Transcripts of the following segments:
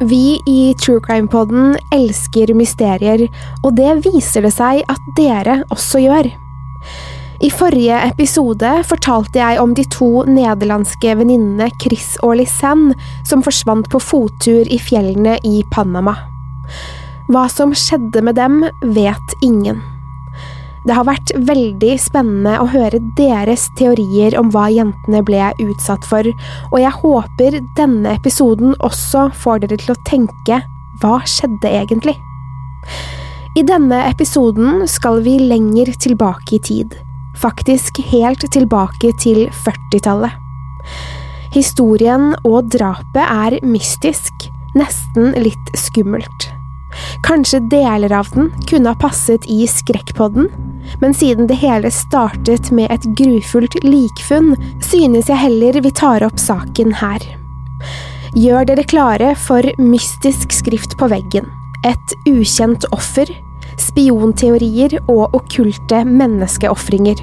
Vi i True Crime-podden elsker mysterier, og det viser det seg at dere også gjør. I forrige episode fortalte jeg om de to nederlandske venninnene Chris og Lisanne som forsvant på fottur i fjellene i Panama. Hva som skjedde med dem, vet ingen. Det har vært veldig spennende å høre deres teorier om hva jentene ble utsatt for, og jeg håper denne episoden også får dere til å tenke hva skjedde egentlig? I denne episoden skal vi lenger tilbake i tid, faktisk helt tilbake til 40-tallet. Historien og drapet er mystisk, nesten litt skummelt. Kanskje deler av den kunne ha passet i Skrekkpodden, men siden det hele startet med et grufullt likfunn, synes jeg heller vi tar opp saken her. Gjør dere klare for mystisk skrift på veggen, et ukjent offer, spionteorier og okkulte menneskeofringer.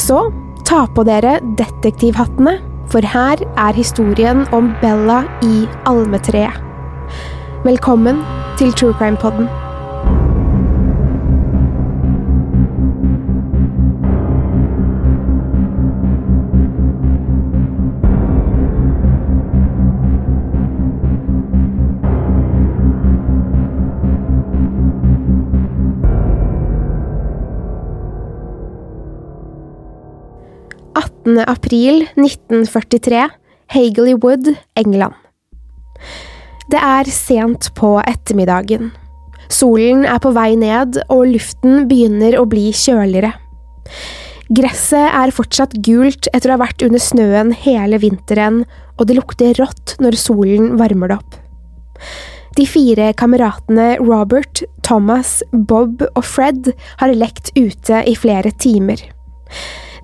Så ta på dere detektivhattene, for her er historien om Bella i almetreet. Velkommen til True Crime Podden. april 1943, Hagley Wood, England. Det er sent på ettermiddagen. Solen er på vei ned, og luften begynner å bli kjøligere. Gresset er fortsatt gult etter å ha vært under snøen hele vinteren, og det lukter rått når solen varmer det opp. De fire kameratene Robert, Thomas, Bob og Fred har lekt ute i flere timer.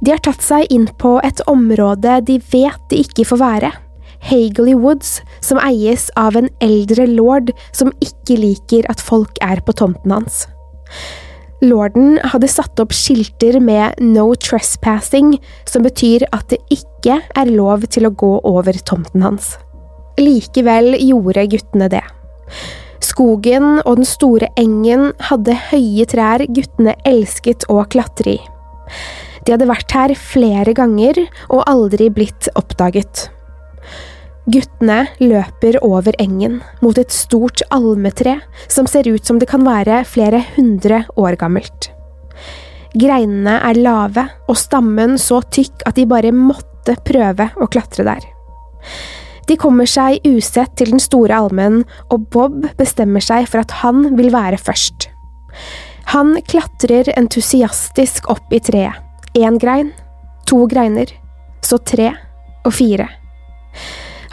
De har tatt seg inn på et område de vet de ikke får være. Hagley Woods, som eies av en eldre lord som ikke liker at folk er på tomten hans. Lorden hadde satt opp skilter med No Trespassing, som betyr at det ikke er lov til å gå over tomten hans. Likevel gjorde guttene det. Skogen og den store engen hadde høye trær guttene elsket å klatre i. De hadde vært her flere ganger og aldri blitt oppdaget. Guttene løper over engen, mot et stort almetre som ser ut som det kan være flere hundre år gammelt. Greinene er lave og stammen så tykk at de bare måtte prøve å klatre der. De kommer seg usett til den store almen, og Bob bestemmer seg for at han vil være først. Han klatrer entusiastisk opp i treet. Én grein, to greiner, så tre og fire.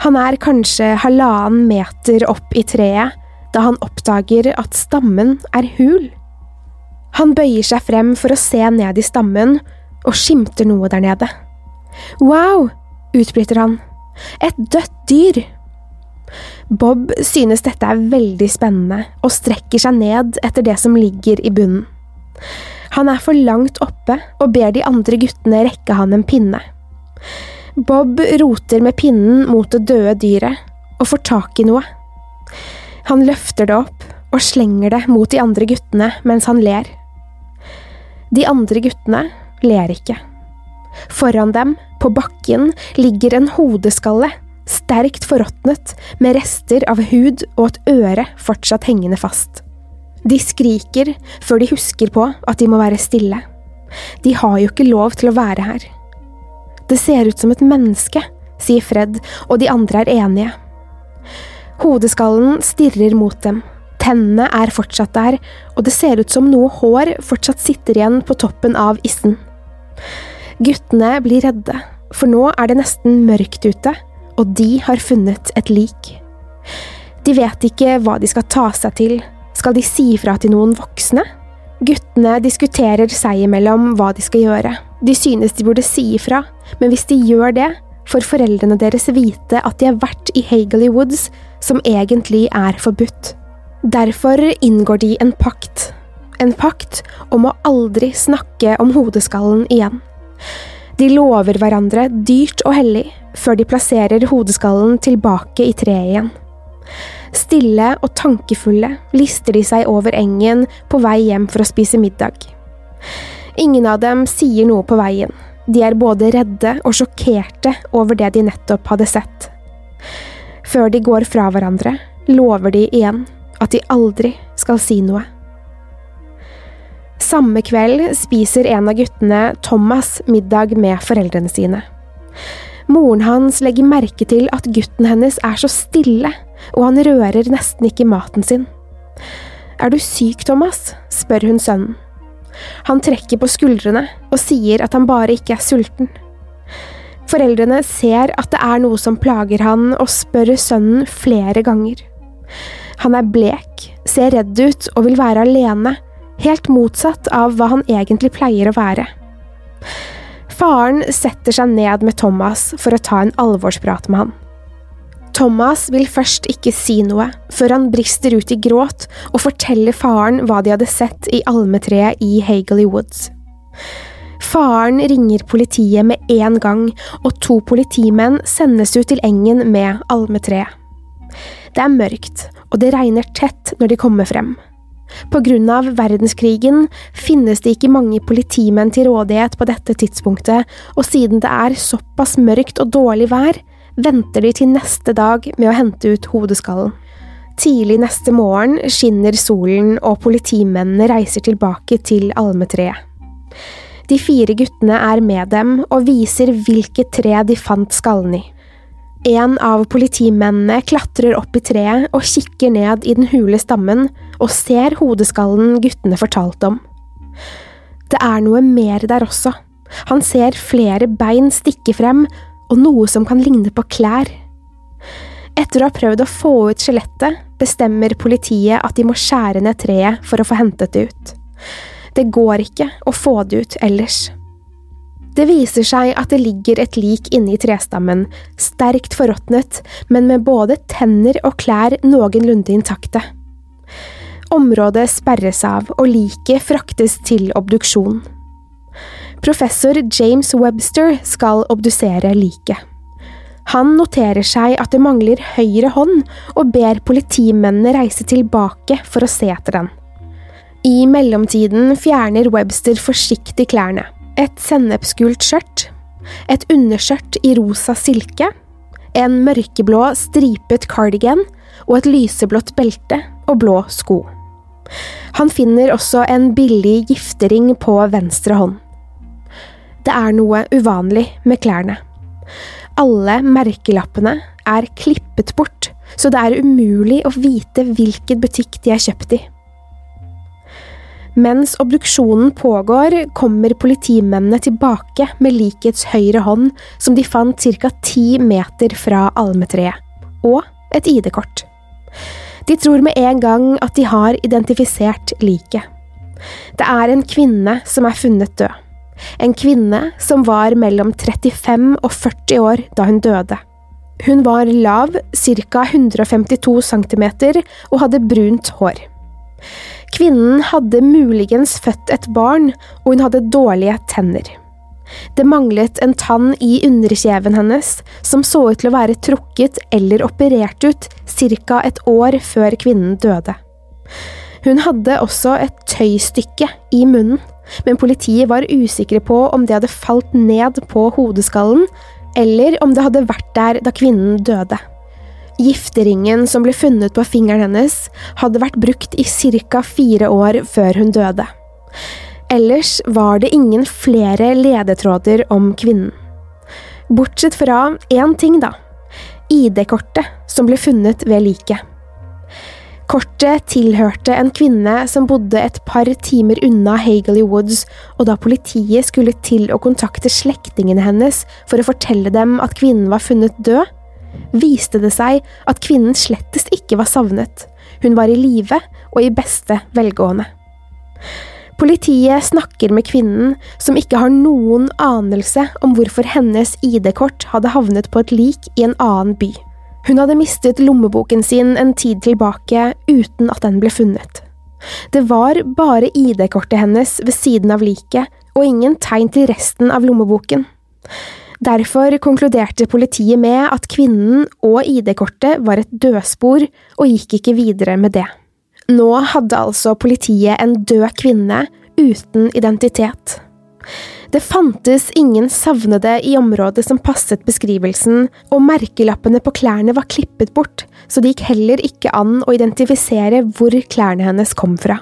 Han er kanskje halvannen meter opp i treet da han oppdager at stammen er hul. Han bøyer seg frem for å se ned i stammen, og skimter noe der nede. Wow! utbryter han. Et dødt dyr! Bob synes dette er veldig spennende og strekker seg ned etter det som ligger i bunnen. Han er for langt oppe og ber de andre guttene rekke han en pinne. Bob roter med pinnen mot det døde dyret og får tak i noe. Han løfter det opp og slenger det mot de andre guttene mens han ler. De andre guttene ler ikke. Foran dem, på bakken, ligger en hodeskalle, sterkt forråtnet, med rester av hud og et øre fortsatt hengende fast. De skriker før de husker på at de må være stille. De har jo ikke lov til å være her. Det ser ut som et menneske, sier Fred, og de andre er enige. Hodeskallen stirrer mot dem. Tennene er fortsatt der, og det ser ut som noe hår fortsatt sitter igjen på toppen av issen. Guttene blir redde, for nå er det nesten mørkt ute, og de har funnet et lik. De vet ikke hva de skal ta seg til, skal de si fra til noen voksne? Guttene diskuterer seg imellom hva de skal gjøre. De synes de burde si ifra, men hvis de gjør det, får foreldrene deres vite at de har vært i Hageley Woods, som egentlig er forbudt. Derfor inngår de en pakt. En pakt om å aldri snakke om hodeskallen igjen. De lover hverandre dyrt og hellig før de plasserer hodeskallen tilbake i treet igjen. Stille og tankefulle lister de seg over engen på vei hjem for å spise middag. Ingen av dem sier noe på veien. De er både redde og sjokkerte over det de nettopp hadde sett. Før de går fra hverandre, lover de igjen at de aldri skal si noe. Samme kveld spiser en av guttene, Thomas, middag med foreldrene sine. Moren hans legger merke til at gutten hennes er så stille, og han rører nesten ikke maten sin. Er du syk, Thomas? spør hun sønnen. Han trekker på skuldrene og sier at han bare ikke er sulten. Foreldrene ser at det er noe som plager han, og spør sønnen flere ganger. Han er blek, ser redd ut og vil være alene, helt motsatt av hva han egentlig pleier å være. Faren setter seg ned med Thomas for å ta en alvorsprat med han. Thomas vil først ikke si noe, før han brister ut i gråt og forteller faren hva de hadde sett i almetreet i Hagley Woods. Faren ringer politiet med en gang, og to politimenn sendes ut til engen med almetreet. Det er mørkt, og det regner tett når de kommer frem. På grunn av verdenskrigen finnes det ikke mange politimenn til rådighet på dette tidspunktet, og siden det er såpass mørkt og dårlig vær, venter de til neste dag med å hente ut hodeskallen. Tidlig neste morgen skinner solen, og politimennene reiser tilbake til almetreet. De fire guttene er med dem og viser hvilket tre de fant skallen i. En av politimennene klatrer opp i treet og kikker ned i den hule stammen og ser hodeskallen guttene fortalte om. Det er noe mer der også. Han ser flere bein stikke frem, og noe som kan ligne på klær. Etter å ha prøvd å få ut skjelettet, bestemmer politiet at de må skjære ned treet for å få hentet det ut. Det går ikke å få det ut ellers. Det viser seg at det ligger et lik inni trestammen, sterkt forråtnet, men med både tenner og klær noenlunde intakte. Området sperres av, og liket fraktes til obduksjon. Professor James Webster skal obdusere liket. Han noterer seg at det mangler høyre hånd, og ber politimennene reise tilbake for å se etter den. I mellomtiden fjerner Webster forsiktig klærne. Et sennepsgult skjørt, et underskjørt i rosa silke, en mørkeblå stripet cardigan og et lyseblått belte og blå sko. Han finner også en billig giftering på venstre hånd. Det er noe uvanlig med klærne. Alle merkelappene er klippet bort, så det er umulig å vite hvilken butikk de er kjøpt i. Mens obduksjonen pågår, kommer politimennene tilbake med likets høyre hånd, som de fant ca. ti meter fra almetreet, og et ID-kort. De tror med en gang at de har identifisert liket. Det er en kvinne som er funnet død. En kvinne som var mellom 35 og 40 år da hun døde. Hun var lav, ca. 152 cm, og hadde brunt hår. Kvinnen hadde muligens født et barn, og hun hadde dårlige tenner. Det manglet en tann i underkjeven hennes, som så ut til å være trukket eller operert ut ca. et år før kvinnen døde. Hun hadde også et tøystykke i munnen, men politiet var usikre på om det hadde falt ned på hodeskallen, eller om det hadde vært der da kvinnen døde. Gifteringen som ble funnet på fingeren hennes, hadde vært brukt i ca. fire år før hun døde. Ellers var det ingen flere ledetråder om kvinnen. Bortsett fra én ting, da. ID-kortet som ble funnet ved liket. Kortet tilhørte en kvinne som bodde et par timer unna Hageley Woods, og da politiet skulle til å kontakte slektningene hennes for å fortelle dem at kvinnen var funnet død, viste det seg at kvinnen slettest ikke var savnet. Hun var i live og i beste velgående. Politiet snakker med kvinnen, som ikke har noen anelse om hvorfor hennes ID-kort hadde havnet på et lik i en annen by. Hun hadde mistet lommeboken sin en tid tilbake uten at den ble funnet. Det var bare ID-kortet hennes ved siden av liket, og ingen tegn til resten av lommeboken. Derfor konkluderte politiet med at kvinnen og ID-kortet var et dødspor, og gikk ikke videre med det. Nå hadde altså politiet en død kvinne uten identitet. Det fantes ingen savnede i området som passet beskrivelsen, og merkelappene på klærne var klippet bort, så det gikk heller ikke an å identifisere hvor klærne hennes kom fra.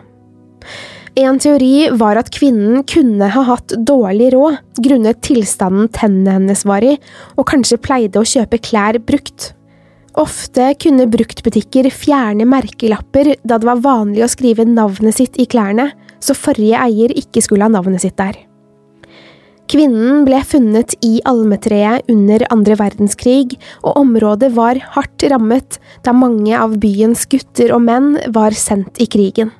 En teori var at kvinnen kunne ha hatt dårlig råd grunnet tilstanden tennene hennes var i, og kanskje pleide å kjøpe klær brukt. Ofte kunne bruktbutikker fjerne merkelapper da det var vanlig å skrive navnet sitt i klærne, så forrige eier ikke skulle ha navnet sitt der. Kvinnen ble funnet i almetreet under andre verdenskrig, og området var hardt rammet da mange av byens gutter og menn var sendt i krigen.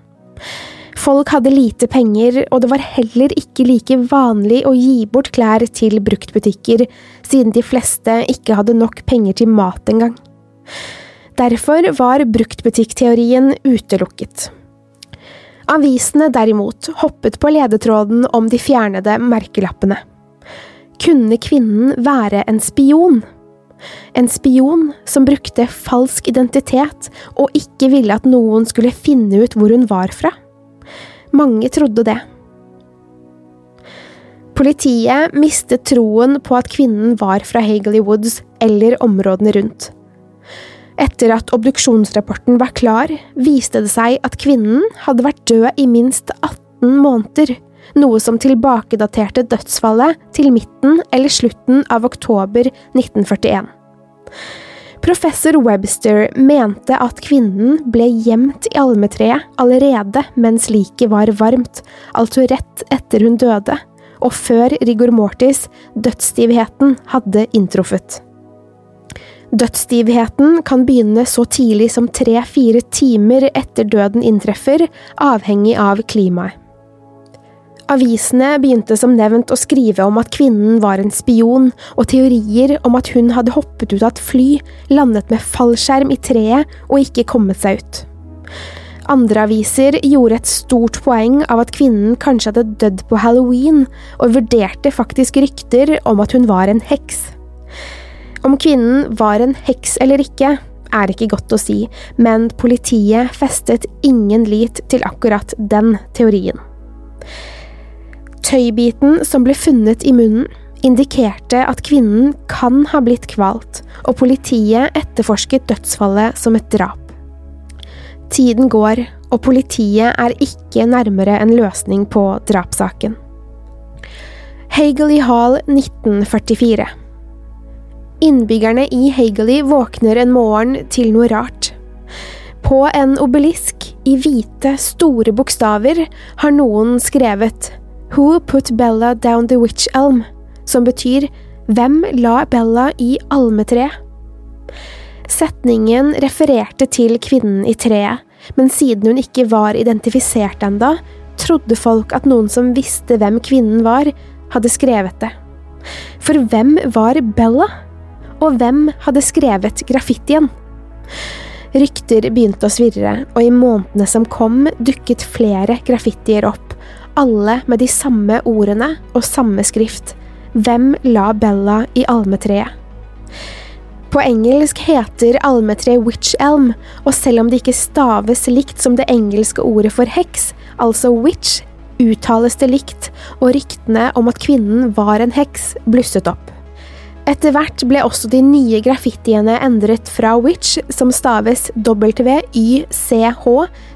Folk hadde lite penger, og det var heller ikke like vanlig å gi bort klær til bruktbutikker, siden de fleste ikke hadde nok penger til mat engang. Derfor var bruktbutikkteorien utelukket. Avisene derimot hoppet på ledetråden om de fjernede merkelappene. Kunne kvinnen være en spion? En spion som brukte falsk identitet og ikke ville at noen skulle finne ut hvor hun var fra? Mange trodde det. Politiet mistet troen på at kvinnen var fra Hagley Woods eller områdene rundt. Etter at obduksjonsrapporten var klar, viste det seg at kvinnen hadde vært død i minst 18 måneder, noe som tilbakedaterte dødsfallet til midten eller slutten av oktober 1941. Professor Webster mente at kvinnen ble gjemt i almetreet allerede mens liket var varmt, altså rett etter hun døde, og før rigor mortis, dødsstivheten, hadde inntruffet. Dødsstivheten kan begynne så tidlig som tre–fire timer etter døden inntreffer, avhengig av klimaet. Avisene begynte som nevnt å skrive om at kvinnen var en spion, og teorier om at hun hadde hoppet ut av et fly, landet med fallskjerm i treet og ikke kommet seg ut. Andre aviser gjorde et stort poeng av at kvinnen kanskje hadde dødd på halloween, og vurderte faktisk rykter om at hun var en heks. Om kvinnen var en heks eller ikke, er ikke godt å si, men politiet festet ingen lit til akkurat den teorien. Tøybiten som ble funnet i munnen, indikerte at kvinnen kan ha blitt kvalt, og politiet etterforsket dødsfallet som et drap. Tiden går, og politiet er ikke nærmere en løsning på drapssaken. Hageley Hall 1944 Innbyggerne i Hageley våkner en morgen til noe rart. På en obelisk i hvite, store bokstaver har noen skrevet Who put Bella down the witch elm? som betyr Hvem la Bella i almetreet? Setningen refererte til kvinnen i treet, men siden hun ikke var identifisert enda, trodde folk at noen som visste hvem kvinnen var, hadde skrevet det. For hvem var Bella? Og hvem hadde skrevet graffitien? Rykter begynte å svirre, og i månedene som kom, dukket flere graffitier opp, alle med de samme ordene og samme skrift. Hvem la Bella i almetreet? På engelsk heter almetreet witch elm, og selv om det ikke staves likt som det engelske ordet for heks, altså witch, uttales det likt, og ryktene om at kvinnen var en heks, blusset opp. Etter hvert ble også de nye graffitiene endret fra witch, som staves W-Y-C-H,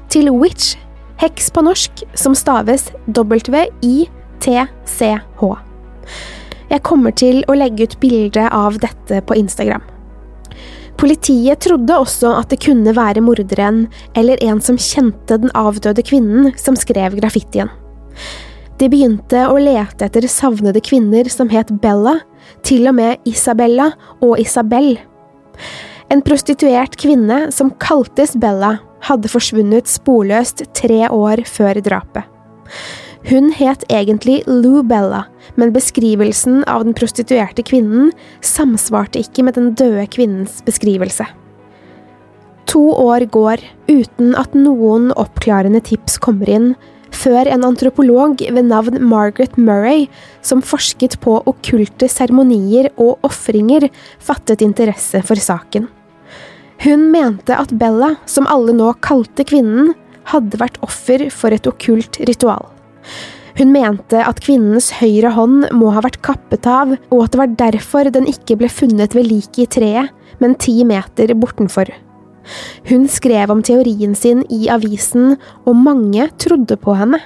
til witch, heks på norsk, som staves W-I-T-C-H. Jeg kommer til å legge ut bilde av dette på Instagram. Politiet trodde også at det kunne være morderen eller en som kjente den avdøde kvinnen som skrev graffitien. De begynte å lete etter savnede kvinner som het Bella, til og med Isabella og Isabel. En prostituert kvinne som kaltes Bella, hadde forsvunnet sporløst tre år før drapet. Hun het egentlig Lou Bella, men beskrivelsen av den prostituerte kvinnen samsvarte ikke med den døde kvinnens beskrivelse. To år går uten at noen oppklarende tips kommer inn, før en antropolog ved navn Margaret Murray, som forsket på okkulte seremonier og ofringer, fattet interesse for saken. Hun mente at Bella, som alle nå kalte kvinnen, hadde vært offer for et okkult ritual. Hun mente at kvinnens høyre hånd må ha vært kappet av, og at det var derfor den ikke ble funnet ved liket i treet, men ti meter bortenfor. Hun skrev om teorien sin i avisen, og mange trodde på henne.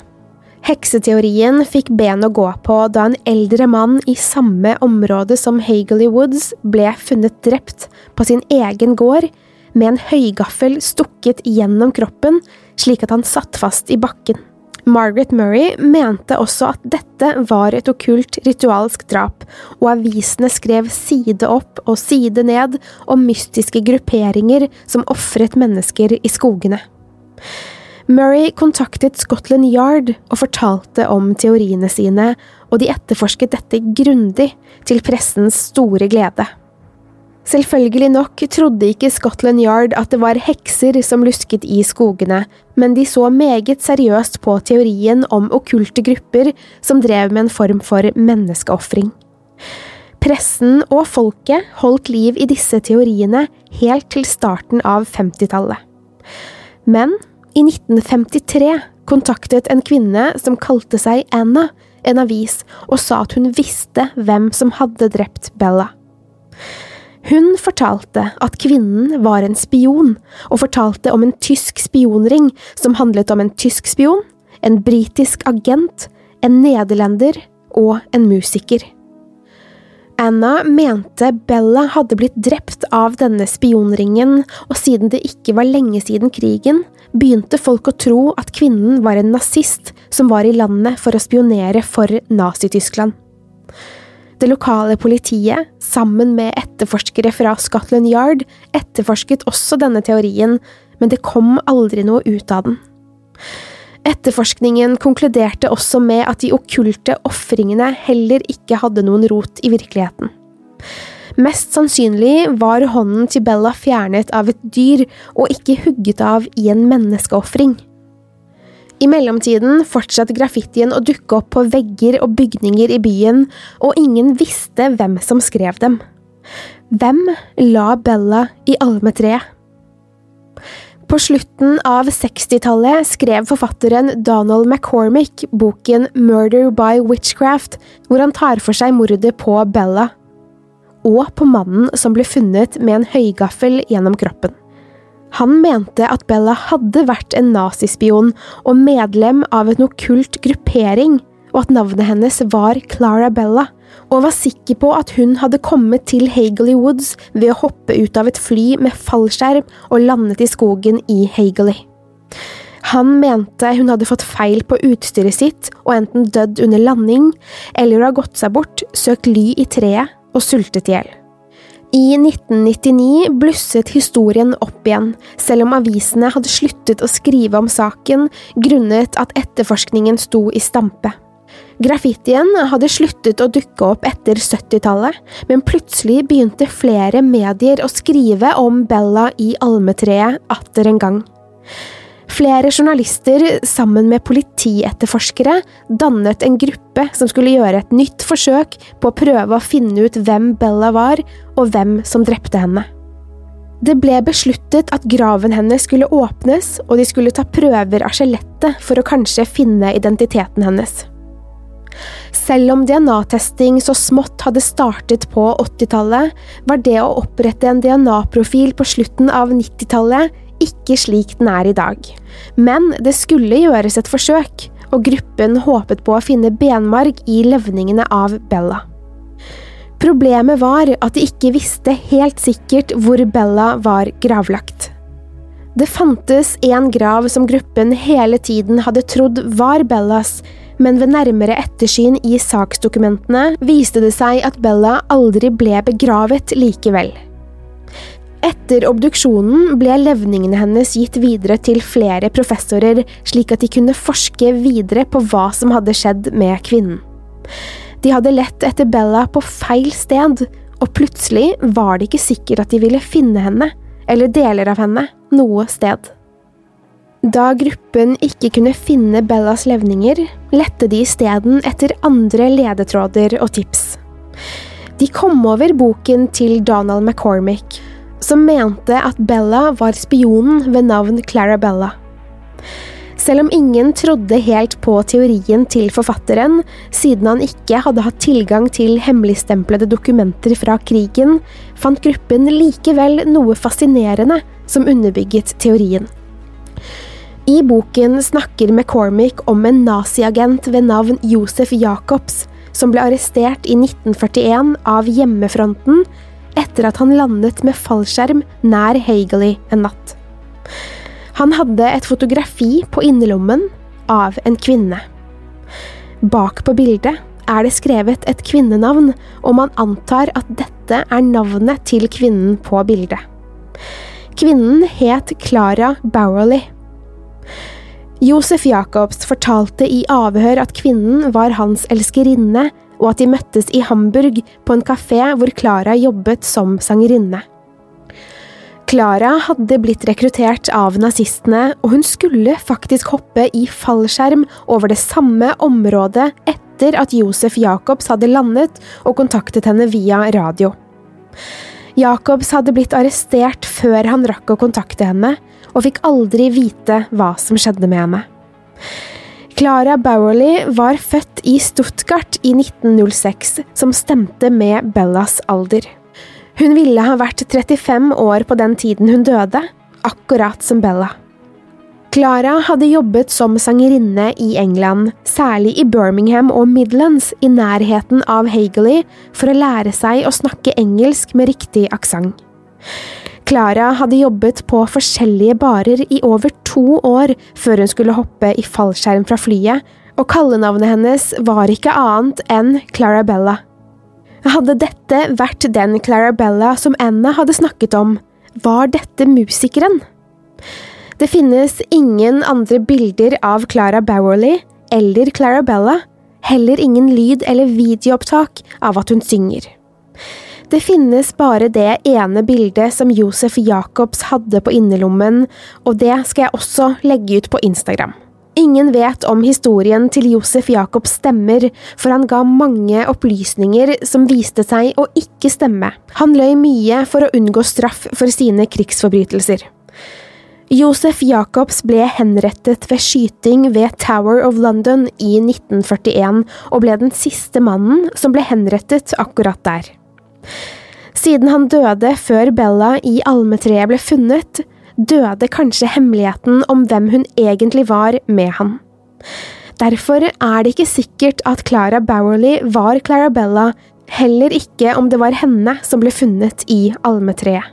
Hekseteorien fikk ben å gå på da en eldre mann i samme område som Hageley Woods ble funnet drept på sin egen gård med en høygaffel stukket gjennom kroppen slik at han satt fast i bakken. Margaret Murray mente også at dette var et okkult ritualsk drap, og avisene skrev side opp og side ned om mystiske grupperinger som ofret mennesker i skogene. Murray kontaktet Scotland Yard og fortalte om teoriene sine, og de etterforsket dette grundig, til pressens store glede. Selvfølgelig nok trodde ikke Scotland Yard at det var hekser som lusket i skogene, men de så meget seriøst på teorien om okkulte grupper som drev med en form for menneskeofring. Pressen og folket holdt liv i disse teoriene helt til starten av 50-tallet. Men i 1953 kontaktet en kvinne som kalte seg Anna, en avis og sa at hun visste hvem som hadde drept Bella. Hun fortalte at kvinnen var en spion, og fortalte om en tysk spionring som handlet om en tysk spion, en britisk agent, en nederlender og en musiker. Anna mente Bella hadde blitt drept av denne spionringen, og siden det ikke var lenge siden krigen, begynte folk å tro at kvinnen var en nazist som var i landet for å spionere for Nazi-Tyskland. Det lokale politiet, sammen med etterforskere fra Scotland Yard, etterforsket også denne teorien, men det kom aldri noe ut av den. Etterforskningen konkluderte også med at de okkulte ofringene heller ikke hadde noen rot i virkeligheten. Mest sannsynlig var hånden til Bella fjernet av et dyr og ikke hugget av i en menneskeofring. I mellomtiden fortsatte graffitien å dukke opp på vegger og bygninger i byen, og ingen visste hvem som skrev dem. Hvem la Bella i almetreet? På slutten av 60-tallet skrev forfatteren Donald McCormick boken Murder by Witchcraft, hvor han tar for seg mordet på Bella, og på mannen som ble funnet med en høygaffel gjennom kroppen. Han mente at Bella hadde vært en nazispion og medlem av en okkult gruppering, og at navnet hennes var Clara Bella, og var sikker på at hun hadde kommet til Hagley Woods ved å hoppe ut av et fly med fallskjerm og landet i skogen i Hagley. Han mente hun hadde fått feil på utstyret sitt og enten dødd under landing, eller ha gått seg bort, søkt ly i treet og sultet i hjel. I 1999 blusset historien opp igjen, selv om avisene hadde sluttet å skrive om saken grunnet at etterforskningen sto i stampe. Graffitien hadde sluttet å dukke opp etter 70-tallet, men plutselig begynte flere medier å skrive om Bella i almetreet atter en gang. Flere journalister, sammen med politietterforskere, dannet en gruppe som skulle gjøre et nytt forsøk på å prøve å finne ut hvem Bella var, og hvem som drepte henne. Det ble besluttet at graven hennes skulle åpnes, og de skulle ta prøver av skjelettet for å kanskje finne identiteten hennes. Selv om DNA-testing så smått hadde startet på 80-tallet, var det å opprette en DNA-profil på slutten av 90-tallet ikke slik den er i dag. Men det skulle gjøres et forsøk, og gruppen håpet på å finne benmarg i levningene av Bella. Problemet var at de ikke visste helt sikkert hvor Bella var gravlagt. Det fantes en grav som gruppen hele tiden hadde trodd var Bellas, men ved nærmere ettersyn i saksdokumentene viste det seg at Bella aldri ble begravet likevel. Etter obduksjonen ble levningene hennes gitt videre til flere professorer, slik at de kunne forske videre på hva som hadde skjedd med kvinnen. De hadde lett etter Bella på feil sted, og plutselig var det ikke sikkert at de ville finne henne, eller deler av henne, noe sted. Da gruppen ikke kunne finne Bellas levninger, lette de isteden etter andre ledetråder og tips. De kom over boken til Donald McCormick, som mente at Bella var spionen ved navn Clara Bella. Selv om ingen trodde helt på teorien til forfatteren, siden han ikke hadde hatt tilgang til hemmeligstemplede dokumenter fra krigen, fant gruppen likevel noe fascinerende som underbygget teorien. I boken snakker McCormick om en naziagent ved navn Josef Jacobs, som ble arrestert i 1941 av hjemmefronten etter at han landet med fallskjerm nær Hageley en natt. Han hadde et fotografi på innerlommen av en kvinne. Bak på bildet er det skrevet et kvinnenavn, og man antar at dette er navnet til kvinnen på bildet. Kvinnen het Clara Bowerley. Josef Jacobs fortalte i avhør at kvinnen var hans elskerinne, og at de møttes i Hamburg på en kafé hvor Klara jobbet som sangerinne. Klara hadde blitt rekruttert av nazistene, og hun skulle faktisk hoppe i fallskjerm over det samme området etter at Josef Jacobs hadde landet og kontaktet henne via radio. Jacobs hadde blitt arrestert før han rakk å kontakte henne, og fikk aldri vite hva som skjedde med henne. Clara Bowerly var født i Stuttgart i 1906, som stemte med Bellas alder. Hun ville ha vært 35 år på den tiden hun døde, akkurat som Bella. Clara hadde jobbet som sangerinne i England, særlig i Birmingham og Midlands, i nærheten av Hageley, for å lære seg å snakke engelsk med riktig aksent. Clara hadde jobbet på forskjellige barer i over to år før hun skulle hoppe i fallskjerm fra flyet, og kallenavnet hennes var ikke annet enn Clarabella. Hadde dette vært den Clarabella som Anna hadde snakket om, var dette musikeren? Det finnes ingen andre bilder av Clara Bowerley eller Clarabella, heller ingen lyd- eller videoopptak av at hun synger. Det finnes bare det ene bildet som Josef Jacobs hadde på innerlommen, og det skal jeg også legge ut på Instagram. Ingen vet om historien til Josef Jacobs stemmer, for han ga mange opplysninger som viste seg å ikke stemme. Han løy mye for å unngå straff for sine krigsforbrytelser. Josef Jacobs ble henrettet ved skyting ved Tower of London i 1941, og ble den siste mannen som ble henrettet akkurat der. Siden han døde før Bella i almetreet ble funnet, døde kanskje hemmeligheten om hvem hun egentlig var med han. Derfor er det ikke sikkert at Clara Bowerley var Clara Bella, heller ikke om det var henne som ble funnet i almetreet.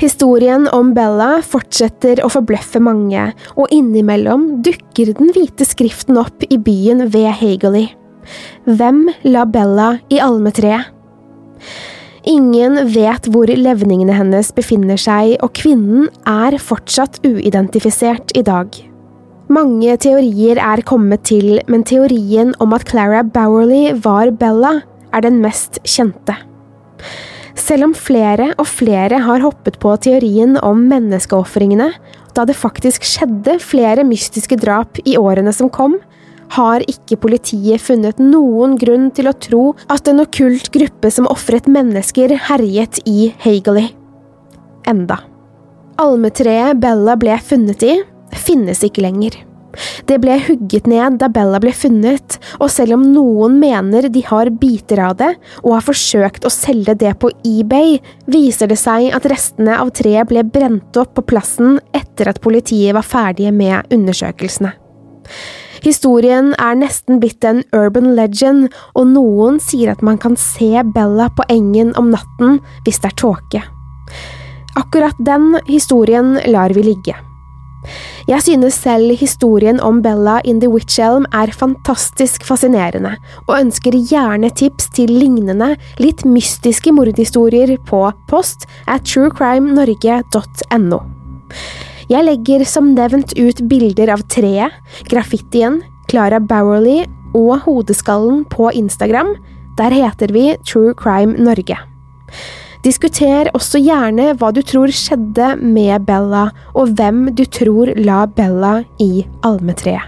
Historien om Bella fortsetter å forbløffe mange, og innimellom dukker den hvite skriften opp i byen ved Hageley. Hvem la Bella i almetreet? Ingen vet hvor levningene hennes befinner seg, og kvinnen er fortsatt uidentifisert i dag. Mange teorier er kommet til, men teorien om at Clara Bowerly var Bella, er den mest kjente. Selv om flere og flere har hoppet på teorien om menneskeofringene, da det faktisk skjedde flere mystiske drap i årene som kom, har ikke politiet funnet noen grunn til å tro at en okkult gruppe som ofret mennesker, herjet i Hageley. Enda. Almetreet Bella ble funnet i, finnes ikke lenger. Det ble hugget ned da Bella ble funnet, og selv om noen mener de har biter av det og har forsøkt å selge det på eBay, viser det seg at restene av treet ble brent opp på plassen etter at politiet var ferdige med undersøkelsene. Historien er nesten blitt en urban legend, og noen sier at man kan se Bella på engen om natten hvis det er tåke. Akkurat den historien lar vi ligge. Jeg synes selv historien om Bella in The Witch Elm er fantastisk fascinerende, og ønsker gjerne tips til lignende, litt mystiske mordhistorier på post at truecrimenorge.no. Jeg legger som nevnt ut bilder av treet, graffitien, Clara Bowerly og hodeskallen på Instagram. Der heter vi True Crime Norge. Diskuter også gjerne hva du tror skjedde med Bella, og hvem du tror la Bella i almetreet.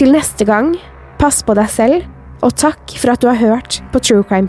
Til neste gang, pass på deg selv, og takk for at du har hørt på True Crime